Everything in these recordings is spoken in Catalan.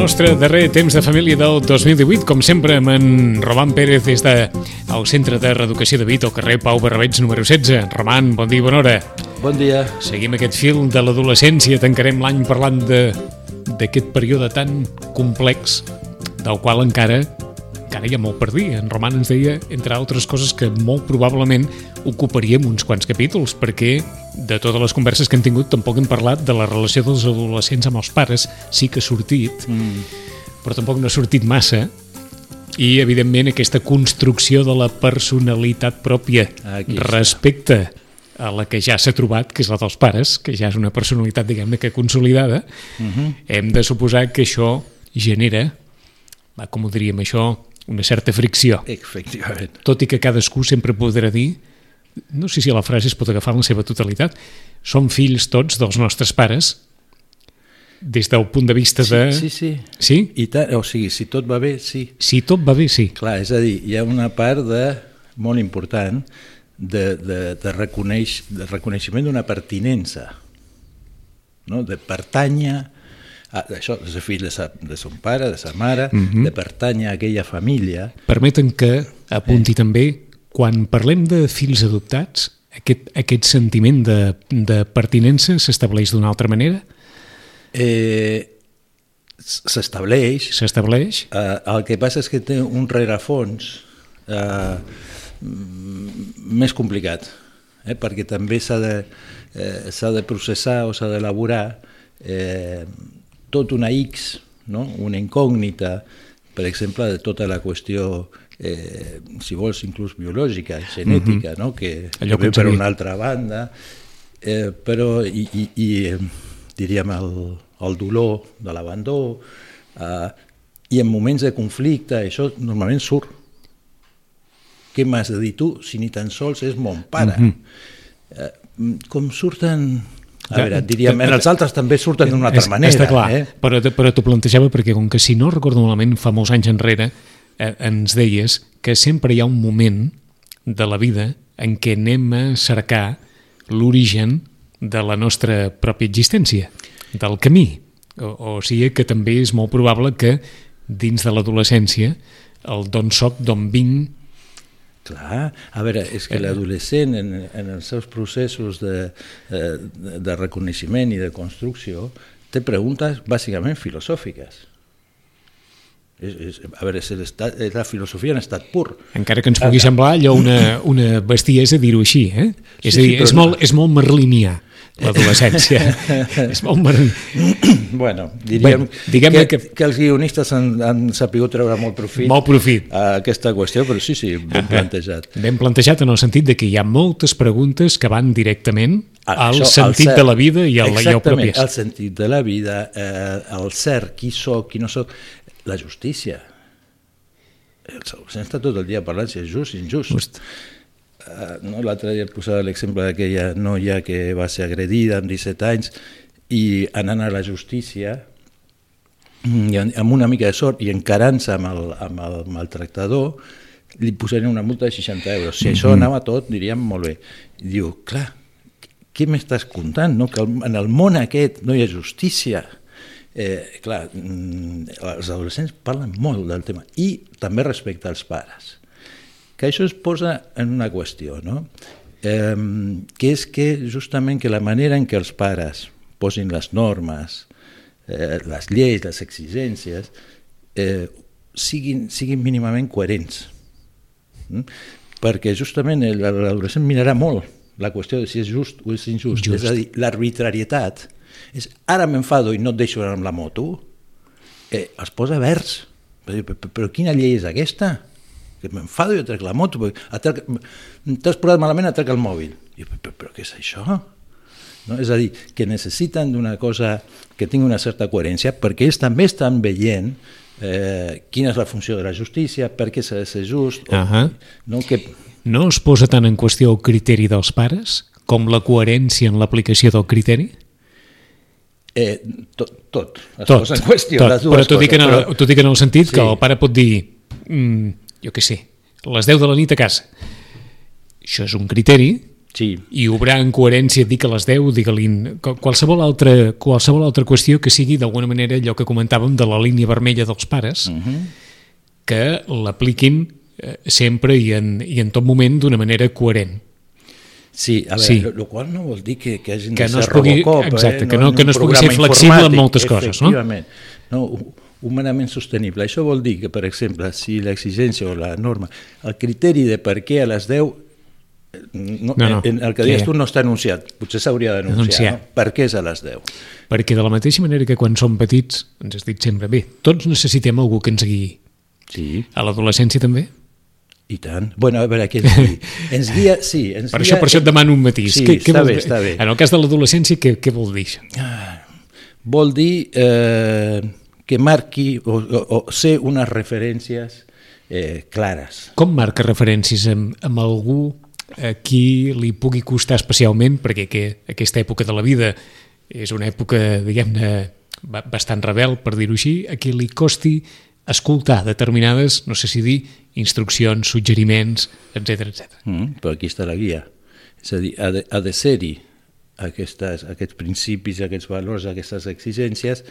Nostre darrer temps de família del 2018, com sempre, amb en Roman Pérez des de, Centre de Reeducació de Vit, al carrer Pau Barrabeig, número 16. Roman, bon dia i bona hora. Bon dia. Seguim aquest fil de l'adolescència, tancarem l'any parlant d'aquest període tan complex, del qual encara encara hi ha molt per dir. En Roman ens deia, entre altres coses, que molt probablement ocuparíem uns quants capítols, perquè de totes les converses que hem tingut tampoc hem parlat de la relació dels adolescents amb els pares. Sí que ha sortit, mm. però tampoc no ha sortit massa. I, evidentment, aquesta construcció de la personalitat pròpia Aquí respecte a la que ja s'ha trobat, que és la dels pares, que ja és una personalitat, diguem-ne, que consolidada, uh mm-hmm. -huh. hem de suposar que això genera, com ho diríem això, una certa fricció. Efectivament. Tot i que cadascú sempre podrà dir, no sé si la frase es pot agafar en la seva totalitat, som fills tots dels nostres pares, des del punt de vista sí, de... Sí, sí. Sí? I ta... O sigui, si tot va bé, sí. Si tot va bé, sí. Clar, és a dir, hi ha una part de, molt important de, de, de, reconeix, de reconeixement d'una pertinença, no? de pertànyer ah, això, de ser fill de, sa, de son pare, de sa mare, uh -huh. de pertànyer a aquella família. Permeten que apunti eh. també, quan parlem de fills adoptats, aquest, aquest sentiment de, de pertinença s'estableix d'una altra manera? Eh, s'estableix. S'estableix. Eh, el que passa és que té un rerefons eh, més complicat, eh, perquè també s'ha de, eh, de processar o s'ha d'elaborar eh, tot una X, no? una incògnita, per exemple, de tota la qüestió, eh, si vols, inclús biològica, genètica, mm -hmm. no? que, Allò que ve per una altra banda, eh, però i, i, i eh, diríem el, el dolor de l'abandó, eh, i en moments de conflicte això normalment surt. Què m'has de dir tu si ni tan sols és mon pare? Mm -hmm. eh, com surten a veure, diríem, en els altres també surten d'una altra manera. Està clar, eh? però, però t'ho plantejava perquè com que si no recordo malament fa molts anys enrere eh, ens deies que sempre hi ha un moment de la vida en què anem a cercar l'origen de la nostra pròpia existència, del camí. O, o sigui que també és molt probable que dins de l'adolescència el d'on soc, d'on vinc, Clar, a veure, és que l'adolescent en, en els seus processos de, eh, de, de reconeixement i de construcció té preguntes bàsicament filosòfiques. És, és, a veure, és, estat, és la filosofia en estat pur. Encara que ens pugui semblar allò una, una bestiesa dir-ho així, eh? Sí, és a dir, sí, és, molt, és molt merlinià l'adolescència. és molt mar... Bueno, diríem bueno, diguem que, que... que els guionistes han, han sapigut treure molt profit, molt profit a aquesta qüestió, però sí, sí, ben plantejat. Ben plantejat en el sentit de que hi ha moltes preguntes que van directament ah, al Això, sentit cert, de la vida i al jo propi. el sentit de la vida, eh, el cert, qui sóc, qui no sóc, la justícia. El està tot el dia parlant si és just, injust. Just. Uh, no? L'altre dia posava l'exemple d'aquella noia que va ser agredida amb 17 anys i anant a la justícia i amb una mica de sort i encarant-se amb, el, amb el maltractador li posarien una multa de 60 euros. Si mm això anava tot, diríem molt bé. I diu, clar, què m'estàs contant? No? Que en el món aquest no hi ha justícia. Eh, clar, mm, els adolescents parlen molt del tema i també respecte als pares que això es posa en una qüestió, no? eh, que és que justament que la manera en què els pares posin les normes, eh, les lleis, les exigències, eh, siguin, siguin mínimament coherents. Mm? Perquè justament el- l'adolescent mirarà molt la qüestió de si és just o és injust. Just. És a dir, l'arbitrarietat és ara m'enfado i no et deixo anar amb la moto, eh, els posa verds. Però, però, però quina llei és aquesta? Que m'enfado i trec la moto. T'has posat malament, atrec el mòbil. I, però, però, però què és això? No? És a dir, que necessiten d'una cosa que tingui una certa coherència perquè ells també estan veient eh, quina és la funció de la justícia, per què s'ha de ser just, o, Ahà. no? que, No es posa tant en qüestió el criteri dels pares com la coherència en l'aplicació del criteri? Eh, tot, tot es Tot, posa en qüestió, tot. les dues però t'ho dic, en el, t'ho dic en el sentit Sí. que el pare pot dir mm, jo què sé, les 10 de la nit a casa això és un criteri Sí, i obrar en coherència dir que a les 10 digue-li qual- qualsevol altra, qualsevol altra qüestió que sigui d'alguna manera allò que comentàvem de la línia vermella dels pares uh -huh. que l'apliquin eh, sempre i en, i en tot moment d'una manera coherent Sí, a veure, Sí. lo qual no vol dir que, que hagin Que de no ser pugui- Robocop, exacte, eh? que no- que no es pugui ser flexible en moltes coses, no? no? hu- humanament sostenible. Això vol dir que, per exemple, si l'exigència o la norma, el criteri de per què a les 10 eh, no, No, no. En, el que deies ja. tu no està anunciat, potser s'hauria d'anunciar, Anunciar. no? per què és a les 10? perquè de la mateixa manera que quan som petits ens has dit sempre, bé, tots necessitem algú que ens guiï Sí, a l'adolescència també? I tant. Bueno, a veure, què ens guia? Ens guia, sí. Ens Per guia, això, per això et demano un matís. Sí, què, què està bé, dir? està bé. En el cas de l'adolescència, què, què vol dir això? Vol dir eh, que marqui o, o, o ser unes referències eh, clares. Com marca referències amb, amb algú a qui li pugui costar especialment, perquè que aquesta època de la vida és una època, diguem-ne, ba- bastant rebel, per dir-ho així, a qui li costi escoltar determinades, no sé si dir, instruccions, suggeriments, etc etc. Mm, però aquí està la guia. És a dir, ha de, ha de ser-hi aquestes, aquests principis, aquests valors, aquestes exigències,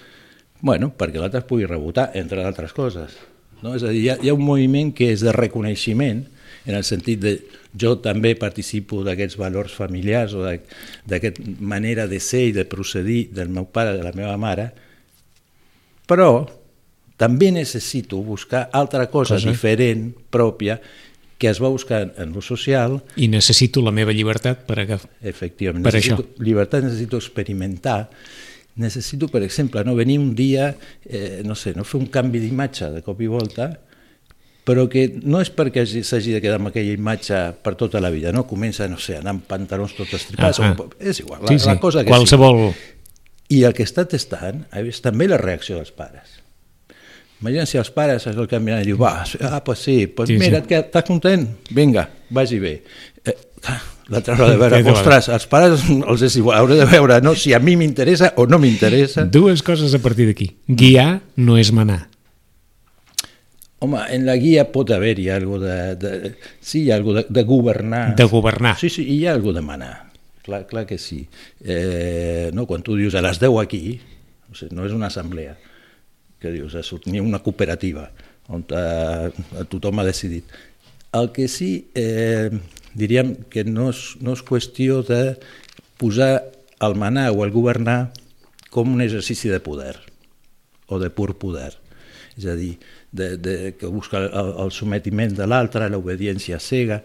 bueno, perquè l'altre pugui rebotar, entre d'altres coses. No? És a dir, hi ha, hi ha un moviment que és de reconeixement, en el sentit de jo també participo d'aquests valors familiars o d'aquesta manera de ser i de procedir del meu pare, de la meva mare, però també necessito buscar altra cosa, Cosa. diferent, pròpia, que es va buscar en lo social, I necessito la meva llibertat per agafar... efectivament. Per necessito llibertat, necessito experimentar, necessito, per exemple, no venir un dia, eh, no sé, no fer un canvi d'imatge de cop i volta, però que no és perquè hagi- s'hagi de quedar amb aquella imatge per tota la vida, no? Comença, no sé, anar amb pantalons tots estripats, Ah, ah. o, és igual, la, Sí, sí, la cosa que qualsevol... sigui. I el que està testant és també la reacció dels pares. Imagina si els pares és el que miren i diu, va, ah, pues sí, pues Sí, mira, sí. que estàs content? Vinga, vagi bé. Eh, L'altre haurà de veure, ostres, als pares els és igual, hauré de veure no, si a mi m'interessa o no m'interessa. Dues coses a partir d'aquí. Guiar no és manar. Home, en la guia pot haver-hi algo de, de... Sí, hi ha algo de, de governar. De governar. Sí, sí, hi ha algo de manar. Clar, clar que sí. Eh, no, quan tu dius a les 10 aquí, no és una assemblea, que dius, ha sortit una cooperativa, on eh, tothom ha decidit. El que sí, eh, diríem que no és, no és qüestió de posar el manar o el governar com un exercici de poder o de pur poder. És a dir, de, de, que busca el, el sometiment de l'altre, l'obediència cega.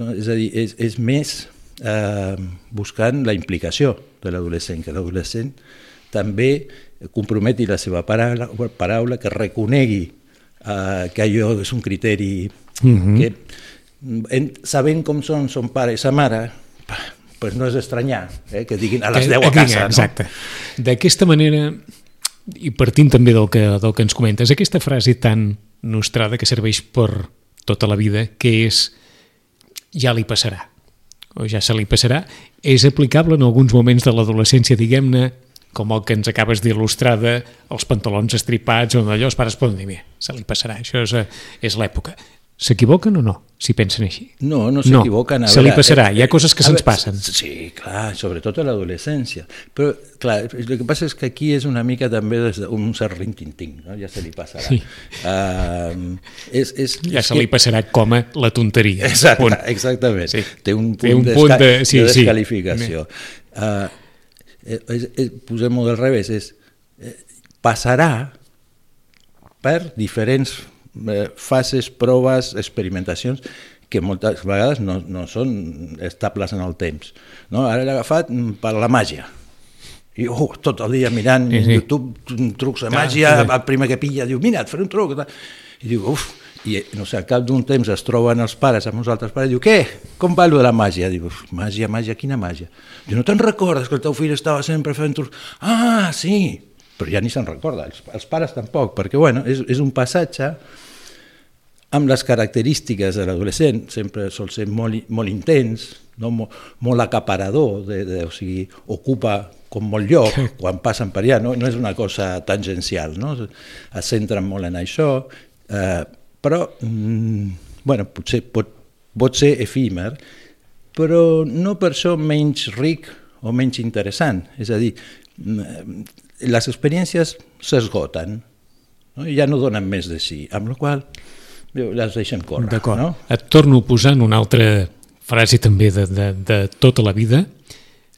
No? És a dir, és, és més eh, buscant la implicació de l'adolescent, que l'adolescent també comprometi la seva paraula, paraula que reconegui eh, que allò és un criteri Mhm. que, en, sabent com són son pare i sa mare, pues no és estranyar eh, que diguin a les Que- 10 a que- casa. Exacte. D'aquesta manera, i partint també del que, del que ens comentes, aquesta frase tan nostrada que serveix per tota la vida, que és ja li passarà, o ja se li passarà, és aplicable en alguns moments de l'adolescència, diguem-ne, com el que ens acabes d'il·lustrar de els pantalons estripats, on allò els pares poden dir, "Bé, se li passarà, això és, eh, és l'època. S'equivoquen o no, si pensen així? No, no No, s'equivoquen. a se li passarà, hi ha coses que se'ns passen. Sí, clar, sobretot a l'adolescència. Però, clar, el que passa és que aquí és una mica també des d'un cert rintintín, no? ja se li passarà. Sí. Uh, és, és, Ja és se li passarà com a la tonteria. Exacte, Punt. exactament. Sí. Té un punt, Té un de, punt desca- de- sí, de sí. descalificació. Uh, és, és, Posem-ho del revés, és, eh, passarà per diferents eh, fases, proves, experimentacions que moltes vegades no, no són estables en el temps. No? Ara l'he agafat per la màgia. I oh, tot el dia mirant Sí, sí. YouTube trucs de màgia, sí, sí. el primer que pilla diu, mira, et faré un truc. I diu, uf, i no sé, al cap d'un temps es troben els pares amb uns altres pares i diu, què? Com va allò de la màgia? Diu, "Uf, màgia, màgia, quina màgia? Diu, no te'n recordes que el teu fill estava sempre fent trucs? Ah, sí, però ja ni se'n recorda, els, els pares tampoc, perquè bueno, és, és un passatge amb les característiques de l'adolescent, sempre sol ser molt, molt intens, no? molt, molt acaparador, de, de, o sigui, ocupa com molt lloc quan passen per allà, no, no és una cosa tangencial, no? es centren molt en això, eh, però mm, bueno, potser pot, pot ser efímer, però no per això menys ric o menys interessant, és a dir, mm, les experiències s'esgoten, no? ja no donen més de si, amb la qual les deixem córrer. D'acord. No? Et torno posant una altra frase també de, de, de tota la vida,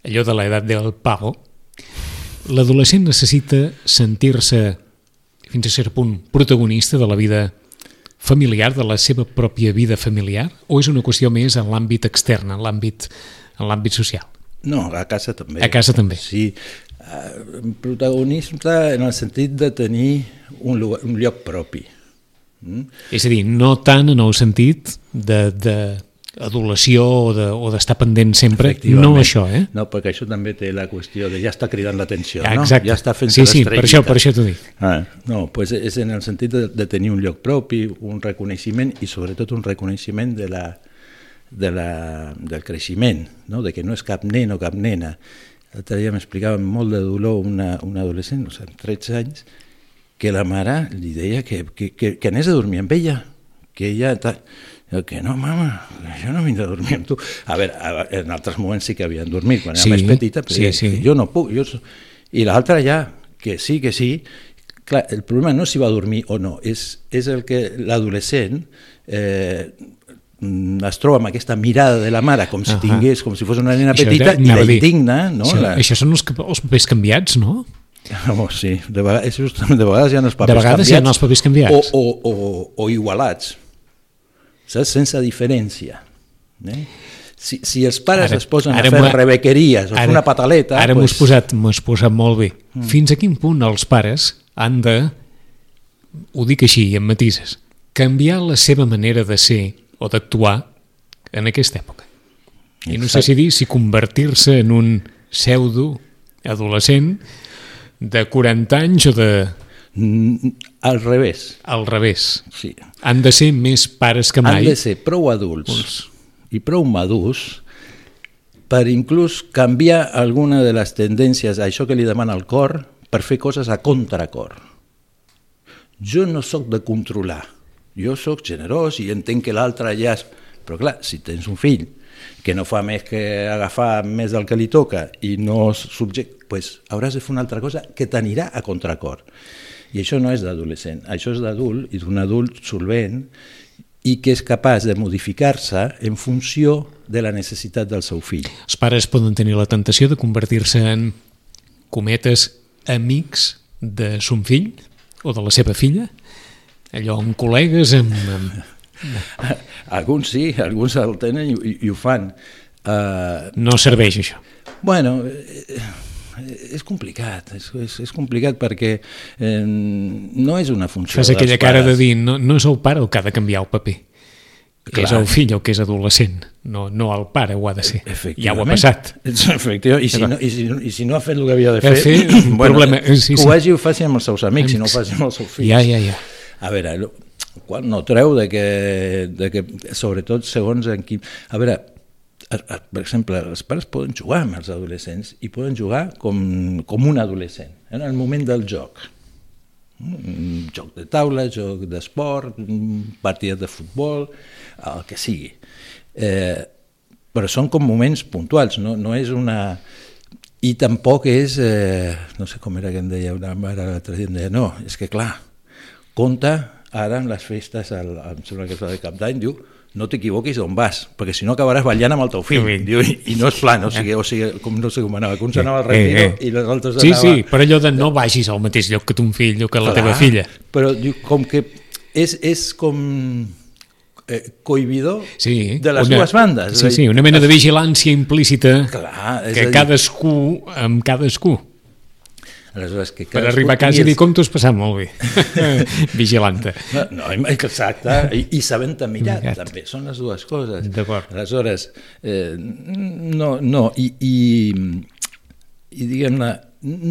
allò de l'edat del pavo. L'adolescent necessita sentir-se, fins a cert punt, protagonista de la vida familiar, de la seva pròpia vida familiar, o és una qüestió més en l'àmbit extern, en l'àmbit en l'àmbit social? No, a casa també. A casa també. Sí, eh, protagonisme en el sentit de tenir un, un lloc propi. Mm? És a dir, no tant en el sentit de, de adulació o de- o d'estar de, pendent sempre, no això, eh? No, perquè això també té la qüestió de ja està cridant l'atenció, Ah, no? Ja està fent Sí, sí, per això, per això t'ho dic. Ah, no, pues és en el sentit de, de tenir un lloc propi, un reconeixement i sobretot un reconeixement de la, de la, del creixement, no? de que no és cap nen o cap nena. L'altre dia m'explicava amb molt de dolor una, una adolescent, no sé, amb 13 anys, que la mare li deia que, que, que, que anés a dormir amb ella, que ella... Ta... Jo, que no, mama, jo no vindré a dormir amb tu. A veure, a- en altres moments sí que havien dormit, quan era Sí, més petita, però sí, sí. jo no puc. Jo... I l'altra ja, que sí, que sí. Clar, el problema no és si va dormir o no, és, és el que l'adolescent eh, es troba amb aquesta mirada de la mare com si tingués, com si fos una nena petita i la indigna, no? Això, la... això són els, els papers canviats, no? Oh, sí, de vegades, de vegades hi ha els papers De vegades hi ha els papers canviats. O, o, o, o igualats, saps? Sense diferència. Eh? Si, si els pares Ara- es posen ara a fer rebequeries o fer una pataleta... Ara m'ho has pues, posat, has posat molt bé. Mm. Fins a quin punt els pares han de, ho dic així, i amb matises, canviar la seva manera de ser o d'actuar en aquesta època? I no sé si dir si convertir-se en un pseudo adolescent de 40 anys o de Al revés, al revés. sí. Han de ser més pares que Han mai. de ser prou adults i prou madurs per inclús canviar alguna de les tendències a això que li demana el cor per fer coses a contracor. Jo no sóc de controlar, jo sóc generós i entenc que l'altre ja... És... Però clar, si tens un fill que no fa més que agafar més del que li toca i no és subjecte, pues hauràs de fer una altra cosa que t'anirà a contracor. I això no és d'adolescent, això és d'adult i d'un adult solvent i que és capaç de modificar-se en funció de la necessitat del seu fill. Els pares poden tenir la tentació de convertir-se en cometes amics de son fill o de la seva filla, allò amb col·legues, amb, amb... Alguns sí, alguns el tenen i, i, ho fan. Uh, no serveix això. bueno, eh, és complicat, és, és, és complicat perquè eh, no és una funció Fas aquella cara de dir, no, no és el pare el que ha de canviar el paper, Clar. és el fill el que és adolescent, no, no el pare ho ha de ser. Ja ho ha passat. Efectivament. I si, no, i, si, I si no ha fet el que havia de fer, fet un problema. que Sí, ho sí. vagi i ho faci amb els seus amics, si no ho Amics. faci amb els seus fills. Ja, ja, ja. A veure, qual no treu de que, de que sobretot segons en quin... A veure, per exemple, els pares poden jugar amb els adolescents i poden jugar com, com un adolescent, en el moment del joc. Un joc de taula, joc d'esport, un partit de futbol, el que sigui. Eh, però són com moments puntuals, no, no és una... I tampoc és, eh, no sé com era que em deia una mare l'altre dia, em deia, no, és que clar, compta ara en les festes, al, em sembla que és la de Cap d'Any, diu, no t'equivoquis d'on vas, perquè si no acabaràs ballant amb el teu fill. Sí. Diu, i, I no és plan, o sigui, o sigui com no sé com anava, que un s'anava al retiro Eh, eh. i els altres Sí, anava... sí, per allò de no vagis al mateix lloc que ton fill o que la teva filla. Però diu, com que és, és com eh, cohibidor Sí, de les una, dues bandes. Sí, sí, una mena de vigilància implícita Clar, és que dir- cadascú amb cadascú. Aleshores, que Per arribar a casa i dir com t'ho has passat molt bé. Vigilanta. No, no, exacte, i, i sabent mirar Mirat. també, són les dues coses. D'acord. Aleshores, eh, no, no, i, i, i diguem-ne,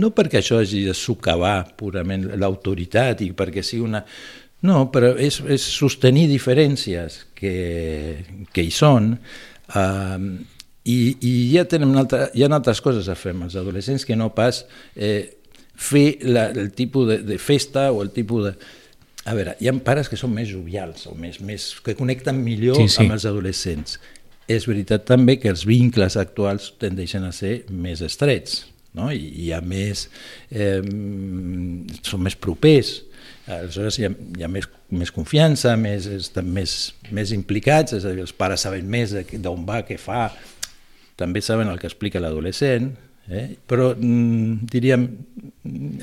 no perquè això hagi de socavar purament l'autoritat i perquè sigui una... No, però és, és sostenir diferències que, que hi són eh, i, i ja, una altra, hi ha altres coses a fer amb els adolescents que no pas eh, fer la, el tipus de, de festa o el tipus de... A veure, hi ha pares que són més jovials o més, més, que connecten millor Sí, sí, amb els adolescents. És veritat també que els vincles actuals tendeixen a ser més estrets, no? I hi ha més... Eh, són més propers, aleshores hi ha, hi ha més, més confiança, més, estan més, més implicats, és a dir, els pares saben més de- d'on va, què fa, també saben el que explica l'adolescent, eh? però mm, diríem,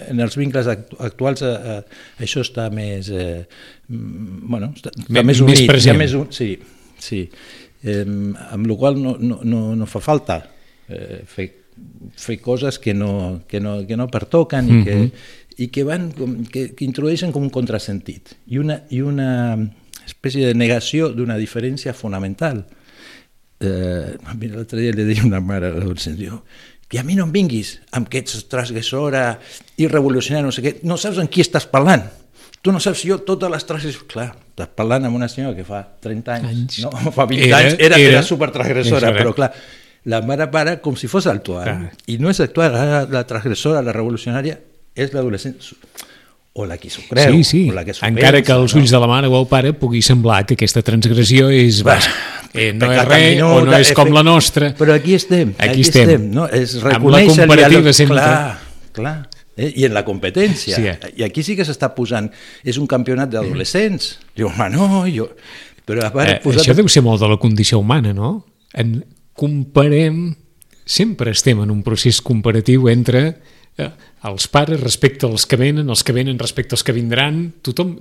en els vincles actu actuals eh, eh, això està més, eh, mm, bueno, està, està més més unit, ha present. més un, sí, sí. Eh, amb la qual no, no, no, no fa falta eh, fer, fer coses que no, que no, que no pertoquen i que, i que, van com, que, que introdueixen com un contrasentit i una, i una espècie de negació d'una diferència fonamental. Eh, l'altre dia li deia una mare a l'adolescent, diu, que a mi no em vinguis amb que ets transgressora i revolucionària, no sé què, no saps amb qui estàs parlant. Tu no saps si jo totes les transgressions... Clar, estàs parlant amb una senyora que fa 30 anys, Anys. no? fa 20 Era- anys, era, era- era supertransgressora, però clar, la mare para com si fos actual. Clar. I no és actual, la transgressora, la revolucionària, és l'adolescent o la que s'ho creu, sí, sí. o la que Encara que pensa, als ulls de la mare o el pare pugui semblar que aquesta transgressió és... Va, eh, no és res o no és com la nostra. Però aquí estem, Aquí aquí, estem. estem. no? És Amb la comparativa sempre. Clar, clar. Eh? I en la competència. Sí, eh. I aquí sí que s'està posant... És un campionat d'adolescents. Diu, home, no, jo... Però a part, Eh, posat... Això deu ser molt de la condició humana, no? En comparem... Sempre estem en un procés comparatiu entre eh, els pares respecte als que venen, els que venen respecte als que vindran. Tothom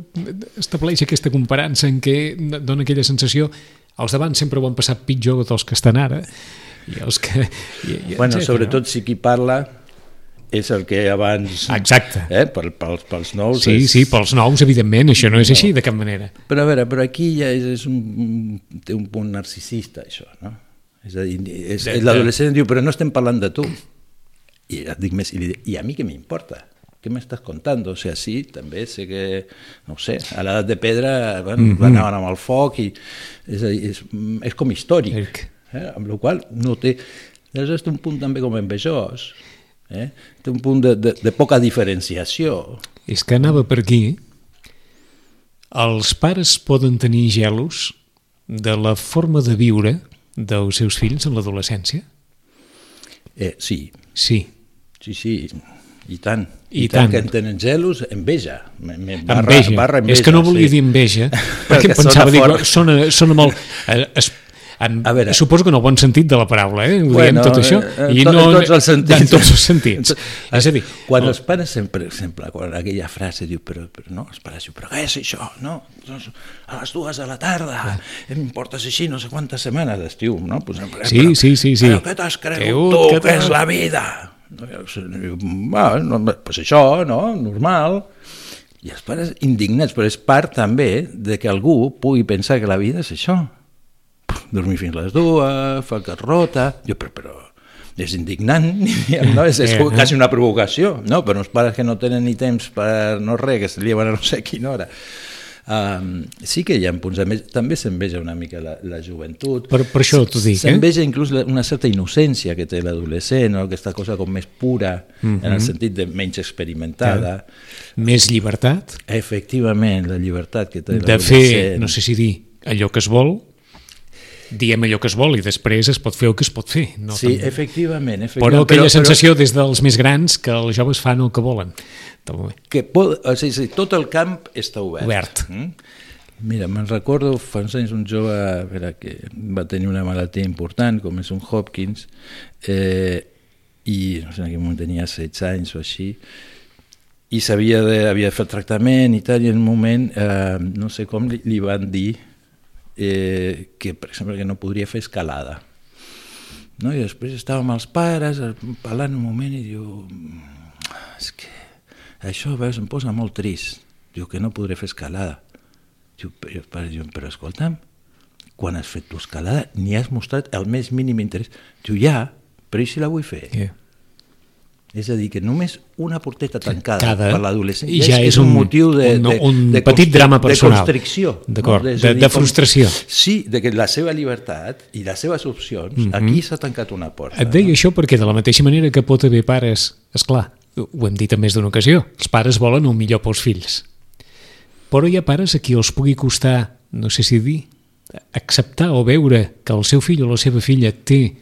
estableix aquesta comparança en què dona aquella sensació els d'abans sempre ho han passat pitjor dels que estan ara i els que... I, i Bueno, etcètera, sobretot si qui parla és el que abans... Exacte. Eh? Per, pels, pels nous... Sí, és... sí, pels nous, evidentment, això no és així de cap manera. Però a veure, però aquí ja és, és un, té un punt narcisista, això, no? És a dir, l'adolescent diu, però no estem parlant de tu. I et dic més, i, li, i a mi què m'importa? Què m'estàs contant? O sigui, sí, també sé que, no sé, a l'edat de pedra bueno, mm -hmm. anaven amb el foc i és, és, és com històric. Eric. Eh? Amb la qual no té... Aleshores té un punt també com envejós, eh? té un punt de, de, de poca diferenciació. És que anava per aquí. Els pares poden tenir gelos de la forma de viure dels seus fills en l'adolescència? Eh, sí, Sí. Sí, sí, i tant. I I, tant. tant. que en tenen gelos, enveja. Barra, Enveja. Barra enveja. és que no volia sí. dir enveja, perquè Perquè pensava, dic, fort. sona, sona molt... Eh, es, en, A veure. suposo que en el bon sentit de la paraula, eh? Ho Bueno, diem tot això. eh, en to- en tots els sentits. En tots els sentits. és a dir, Quan el- els pares, sempre, per exemple, quan aquella frase diu, però, però no, els pares diu, però què és això? No, doncs a les dues de la tarda, em portes així no sé quantes setmanes d'estiu, no? Pues, però, Sí, sí, sí, sí. Però què t'has cregut tu, que que és la vida? No, diu, Va, no, pues això, no? Normal. I els pares indignats, però és part també de que algú pugui pensar que la vida és això. Dormir fins les dues, fa carrota... Jo, però, però és indignant, no? és, és Eh, eh. quasi una provocació, no? però uns pares que no tenen ni temps per no res, que se lleven a no sé quina hora. Um, sí que hi ha punts, més, també s'enveja una mica la, la joventut. Per, per això t'ho dic, eh? S'enveja inclús la- una certa innocència que té l'adolescent, no? aquesta cosa com més pura, mm -hmm. en el sentit de menys experimentada. Més llibertat, Efectivament, la llibertat que té de l'adolescent. fer, no sé si dir, allò que es vol, diem allò que es vol i després es pot fer el que es pot fer. No Sí, També. efectivament. efectivament Però aquella sensació des dels més grans que els joves fan el que volen. Que pot, o sigui, tot el camp està obert. Obert. Mm? Mira, me'n recordo fa uns anys un jove veure, que va tenir una malaltia important, com és un Hopkins, eh, i no sé, en aquell moment tenia 16 anys o així, i sabia de, havia de fer tractament i tal, i en un moment, eh, no sé com, li, li van dir eh, que, per exemple, que no podria fer escalada. No? I després estàvem els pares eh, parlant un moment i diu és que això veus, em posa molt trist. Diu que no podré fer escalada. Diu, però, pare, diu, però escolta'm, quan has fet tu escalada ni has mostrat el més mínim interès. Diu, ja, però i si la vull fer? Yeah. És a dir, que només una porteta tancada Cada- per l'adolescent ja és un, un- motiu de, un- de, un de petit drama personal. De constricció. D'acord, És de- dir, de frustració. Sí, de que la seva llibertat i les seves opcions, mm -hmm. aquí s'ha tancat una porta. Et deia això perquè de la mateixa manera que pot haver pares, és clar, ho hem dit en més d'una ocasió, els pares volen el millor pels fills. Però hi ha pares a qui els pugui costar, no sé si dir, acceptar o veure que el seu fill o la seva filla té,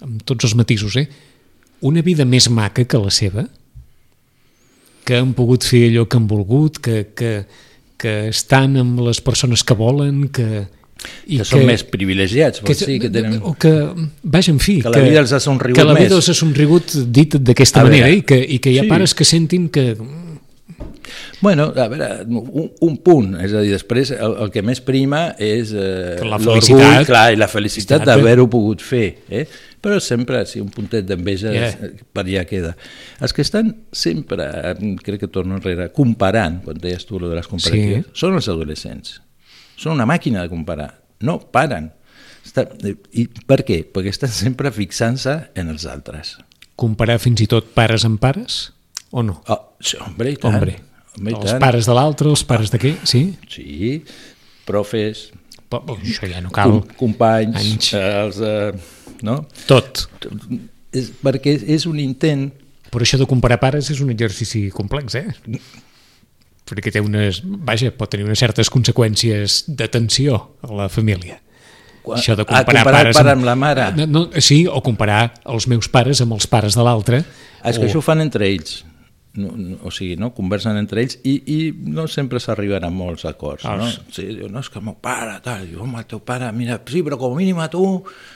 amb tots els matisos, eh, una vida més maca que la seva, que han pogut fer allò que han volgut, que, que, que estan amb les persones que volen, que... que són més privilegiats, vols dir, que tenen... o que, vaja, en fi, Que la vida els ha somrigut que la vida més. els ha somrigut dit d'aquesta manera veure, i que, i que hi ha sí. pares que sentin que Bueno, a veure, un, un punt, és a dir, després el, el que més prima és eh, l'orgull, i la felicitat d'haver-ho pogut fer, eh? Però sempre, sí, un puntet d'enveja Yeah. yeah. per allà queda. Els que estan sempre, eh, crec que torno enrere, comparant, quan deies tu lo de les comparatives, Sí. són els adolescents. Són una màquina de comparar, no paren. Està, I per què? Perquè estan sempre fixant-se en els altres. comparar fins i tot pares amb pares o no? Oh, sí, hombre, i tant. Hombre, i els tant. pares de l'altre, els pares de què? Sí? Sí, profes, Però, això ja no cal. com, companys, Anys. eh, els, eh, no? Tot. És, perquè és, un intent Però això de comparar pares és un exercici complex, eh? Perquè té unes... Vaja, pot tenir unes certes conseqüències de tensió a la família. Quan- Això de comparar, comparar pares pare amb la mare. No, no, sí, o comparar els meus pares amb els pares de l'altre. Ah, és que o- això ho fan entre ells. No, no, o sigui, no? conversen entre ells i, i no sempre s'arriben a molts acords. Ah, no? sí. Diu, no, és que el meu pare, tal, diu, home, el teu pare, mira, sí, però com a mínim a tu,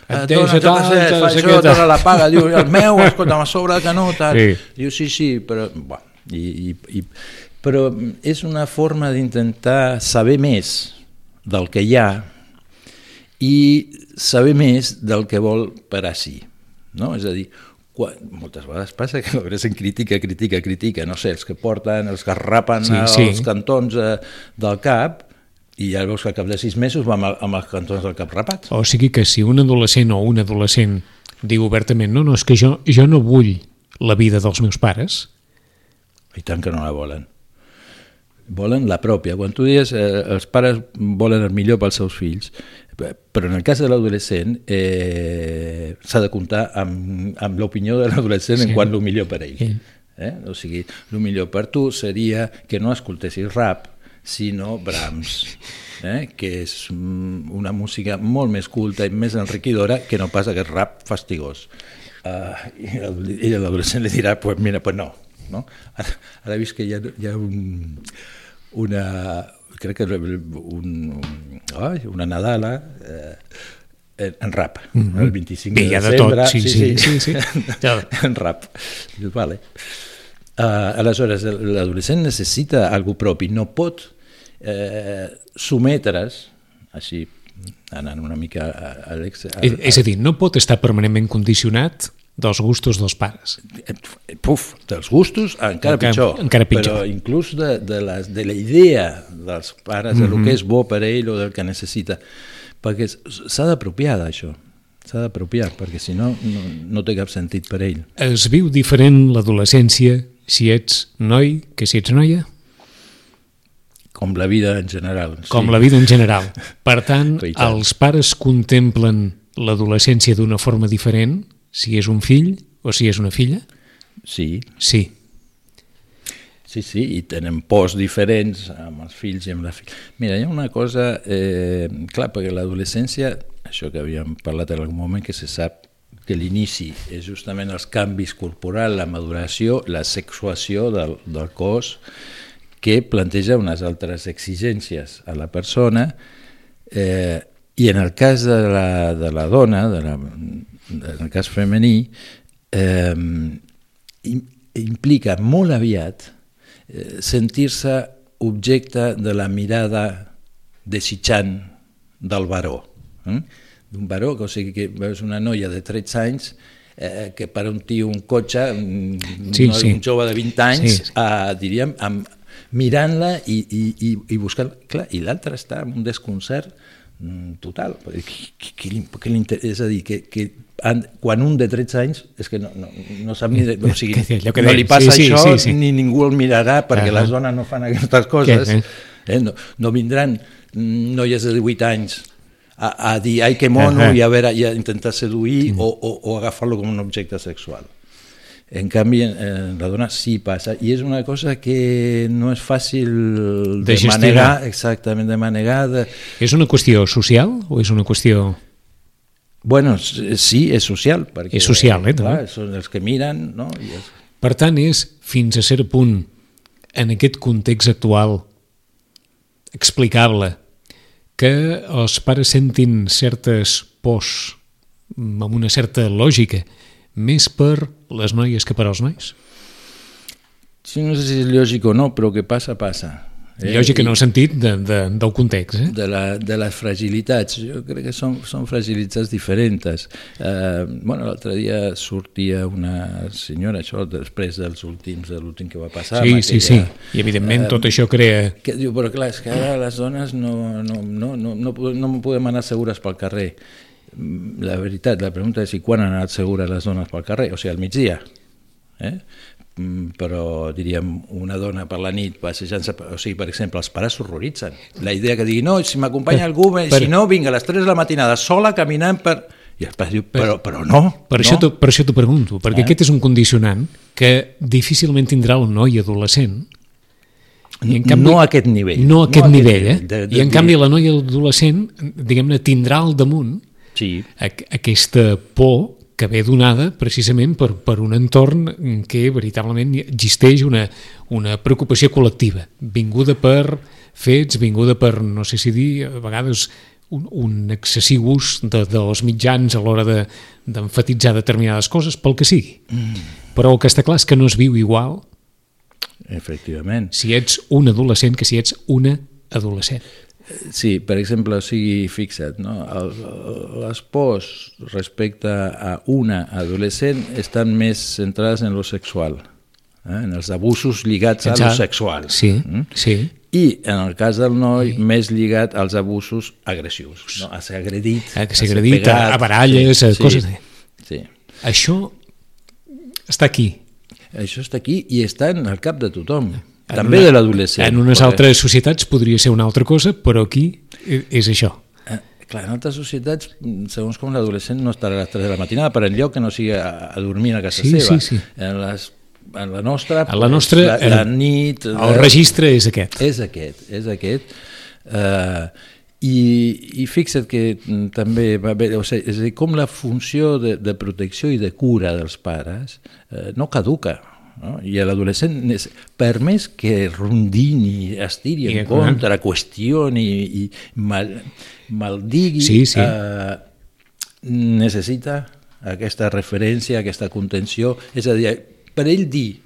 Et et deixa dona, jo què tal, sé, tal, fa això, dona la paga, diu, el meu, escolta, a sobre que no, tal. Sí. Diu, sí, sí, però... Bueno, i, i, i, però és una forma d'intentar saber més del que hi ha i saber més del que vol per a si. No? És a dir, quan, moltes vegades passa que l'adolescent critica, critica, critica, no sé, els que porten, els que rapen Sí, sí, els cantons eh, del cap, i ja veus que al cap de sis mesos va amb, amb els cantons del cap rapats. O sigui que si un adolescent o un adolescent diu obertament no, no, és que jo, jo no vull la vida dels meus pares, I tant que no la volen. Volen la pròpia. Quan tu dius eh, els pares volen el millor pels seus fills, però en el cas de l'adolescent eh, s'ha de comptar amb, amb l'opinió de l'adolescent sí. En quant el millor per ell. Sí. Eh? O sigui, el millor per tu seria que no escoltessis rap, sinó Brahms, eh? que és mm, una música molt més culta i més enriquidora que no pas aquest rap fastigós. Uh, i l'adolescent li dirà, pues mira, pues no. no? Ara, ara he vist que hi ha, hi ha un, una, crec que un, un, una Nadala eh, en, en rap, mm -hmm. el 25 Bé, de hi ha de desembre. tot, sí, sí, sí, sí. Ja. en rap. Dius, vale. Uh, aleshores, l'adolescent necessita algú propi, no pot eh, sometre's, així anant una mica a, a l'ex... és a dir, no pot estar permanentment condicionat dels gustos dels pares. Puf, dels gustos encara, Encara- pitjor, encara pitjor. però inclús de, de, les, de la idea dels pares, de Mhm. lo que és bo per ell o del que necessita, perquè s'ha d'apropiar d'això, s'ha d'apropiar, perquè si no, no, no té cap sentit per ell. Es viu diferent l'adolescència si ets noi que si ets noia, Com la vida en general. com la vida en general. Per tant. els pares contemplen l'adolescència d'una forma diferent si és un fill o si és una filla? Sí, Sí. Sí, sí, i tenen pors diferents amb els fills i amb la filla. Mira, hi ha una cosa, eh, clar, perquè l'adolescència, això que havíem parlat en algun moment, que se sap que l'inici és justament els canvis corporals, la maduració, la sexuació del, del cos, que planteja unes altres exigències a la persona eh, i en el cas de la, de la dona, de la, en el cas femení, eh, implica molt aviat eh, sentir-se objecte de la mirada desitjant del baró. Eh? D'un baró, que, o sigui, que veus una noia de 13 anys eh, que per un tio un cotxe, sí, no, sí. un jove de 20 anys, Sí. eh, diríem, amb, mirant-la i, i, i, i buscant... Clar, I l'altre està en un desconcert mm, total. Què, què, què, li- és a dir, que, que quan un de 13 anys és que no, no, no sap ni... De, o sigui, Que- allò que no li passa sí, sí, això sí, sí. ni ningú el mirarà perquè Ahà. les dones no fan aquestes coses. Què, Eh? No, no vindran noies de 18 anys a, a dir ai que mono Ahà. i a, veure, i a intentar seduir o, o, o agafar-lo com un objecte sexual. En canvi, eh, la dona sí passa, i és una cosa que no és fàcil de, De manegar, exactament, de manegar. De... És una qüestió social o és una qüestió... Bueno, s- sí, és social. Perquè, És social, eh. Clar, són els que miren, no? I és... Per tant, és fins a cert punt, en aquest context actual, explicable, que els pares sentin certes pors mm, amb una certa lògica, més per les noies que per als nois. Sí, no sé si és lògic o no, però que passa, passa. Eh? Lògica en el sentit de, de, del context. Eh? de, la, de les fragilitats. Jo crec que són, són fragilitats diferents. Eh, bueno, L'altre dia sortia una senyora, això després dels últims, de l'últim que va passar. Sí, sí, sí. I evidentment eh, tot això crea... Que diu, però clar, és que ara les dones no, no, no, no, no, no podem anar segures pel carrer. Mm, La veritat, la pregunta és si quan han anat segures les dones pel carrer, o sigui, al migdia. Eh? Mm, Però, diríem, una dona per la nit passejant-se, o sigui, per exemple, els pares s'horroritzen. La idea que digui, no, si m'acompanya algú, per- si no, vinga, a les 3 de la matinada, sola, caminant per... I el pare diu, però, però no, Per, no. això per això t'ho pregunto, perquè Eh? aquest és un condicionant que difícilment tindrà un noi adolescent I en no a aquest nivell. No a aquest No a aquest nivell, eh? nivell, de- de I en canvi la noia adolescent, diguem-ne, tindrà al damunt Sí, aqu- aquesta por que ve donada precisament per, per un entorn en què veritablement existeix una, una preocupació col·lectiva, vinguda per fets, vinguda per, no sé si dir, a vegades un, un excessiu ús de, dels mitjans a l'hora de- d'enfatitzar de, determinades coses, pel que sigui. Mm. Però el que està clar és que no es viu igual efectivament. si ets un adolescent que si ets una adolescent. Sí, per exemple, o sigui, fixa't, no? El, les pors respecte a una adolescent estan més centrades en lo sexual, eh? en els abusos lligats a lo sexual. Sí, Mm? sí. I, en el cas del noi, més lligat als abusos agressius, no? a ser agredit, A ser agredit, a- pegat. a baralles, a coses de- Sí. Això està aquí. Això està aquí i està en el cap de tothom, En també una- de l'adolescent. En unes perquè- altres societats podria ser una altra cosa, però aquí e- és això. Eh, clar, en altres societats, mm, segons com l'adolescent no estarà a les 3 de la matinada per enlloc que no sigui a, a dormir a casa Sí, seva. sí, sí. En, les, en la nostra, A la nostra, la, la el- nit... El registre és aquest. És aquest, és aquest. Uh, i, I fixa't que mm, també va haver, o sigui, és a dir, com la funció de, de protecció i de cura dels pares eh, no caduca. No? I l'adolescent, per més que rondini, estiri I, en clar. contra, qüestioni i mal, maldigui, Sí, sí. Eh, necessita aquesta referència, aquesta contenció, és a dir, per ell dir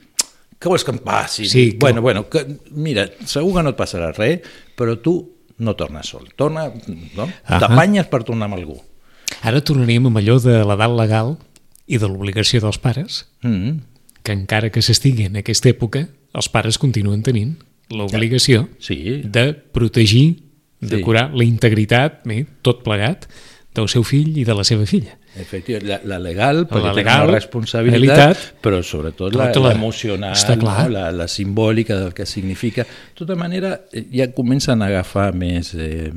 què vols que em passi? Sí, que- bueno, bueno, que, mira, segur que no et passarà res, però tu no tornes sol, torna, no? Ahà. t'apanyes per tornar amb algú. Ara tornaríem amb allò de l'edat legal i de l'obligació dels pares, Mm -hmm. Que encara que s'estigui en aquesta època, els pares continuen tenint l'obligació Sí, de protegir, de Sí. curar la integritat, bé, tot plegat, del seu fill i de la seva filla. efectivament, la, la legal, perquè La legal, una responsabilitat, realitat, però sobretot la, la- l'emocional, està clar. no? la, la simbòlica del que significa. De tota manera, eh, ja comencen a agafar més... Eh,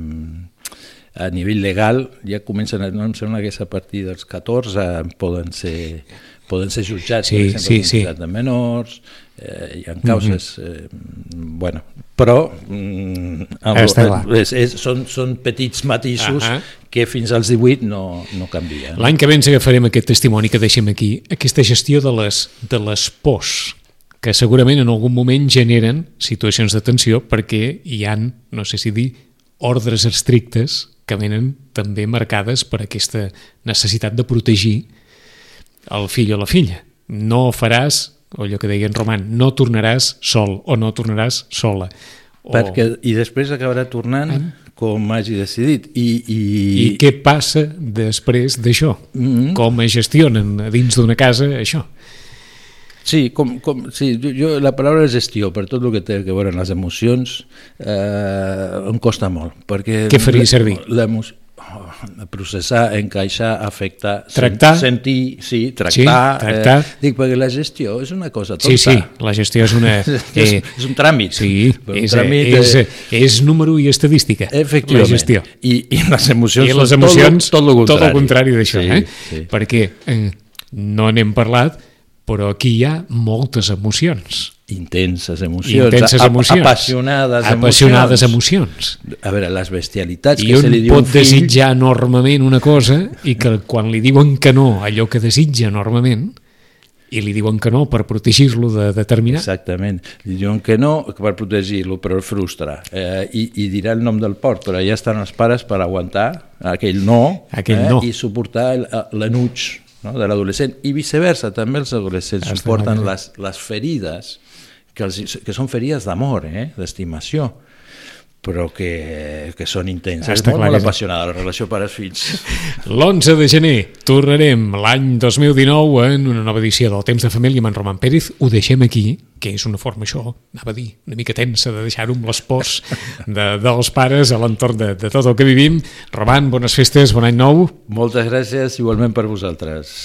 a nivell legal ja comencen, a, no em sembla que és a partir dels 14 poden ser, poden ser jutjats, Sí, per exemple, sí, sí. de menors, eh, hi ha causes, eh, bueno, però mm, Està clar. és, és, són, són petits matisos Ahà. que fins als 18 no, no canvien. L'any que ve ens agafarem aquest testimoni que deixem aquí, aquesta gestió de les, de les pors que segurament en algun moment generen situacions de tensió perquè hi han, no sé si dir, ordres estrictes que venen també marcades per aquesta necessitat de protegir el fill o la filla. No faràs, o allò que deia en Roman, no tornaràs sol o no tornaràs sola. O... Perquè, I després acabarà tornant com hagi decidit. I, i... I què passa després d'això? Mm -hmm. Com es gestionen dins d'una casa això? Sí, com, com, sí jo, jo, la paraula gestió, per tot el que té a veure amb les emocions, eh, em costa molt. Perquè Què faria servir? L'emoció processar, encaixar, afectar, Tractar? sen sentir, sí, tractar. Sí, tractar. Eh, dic, perquè la gestió és una cosa tonta. Sí, sí, la gestió és una... és, és un tràmit. Sí, un és, tràmit, és, eh, és número i estadística, Efectivament. la gestió. I, I les emocions I les emocions, tot, tot, tot el contrari d'això, sí, eh? Sí. Perquè eh, no n'hem parlat, però aquí hi ha moltes emocions. Intenses emocions, Intenses emocions. apassionades, Apassionades emocions. emocions. A veure, les bestialitats I que se li diu pot un fill... desitjar enormement una cosa i que quan li diuen que no, allò que desitja enormement, i li diuen que no per protegir-lo de determinar, Exactament. Li diuen que no per protegir-lo, però el frustra. Eh, i, I dirà el nom del port, però ja estan els pares per aguantar aquell no, Aquell eh, no. i suportar el- l'enuig no, de l'adolescent. I viceversa, també els adolescents Estem suporten les, les ferides, que, els, que són ferides d'amor, eh, d'estimació, però que, que són intenses. Està molt, clar molt apassionada la relació pares-fills. L'11 de gener tornarem l'any 2019 en una nova edició del Temps de Família amb en Roman Pérez. Ho deixem aquí, que és una forma, això, anava a dir, una mica tensa de deixar-ho amb les pors de, dels pares a l'entorn de, de tot el que vivim. Roman, bones festes, bon any nou. Moltes gràcies, igualment per vosaltres.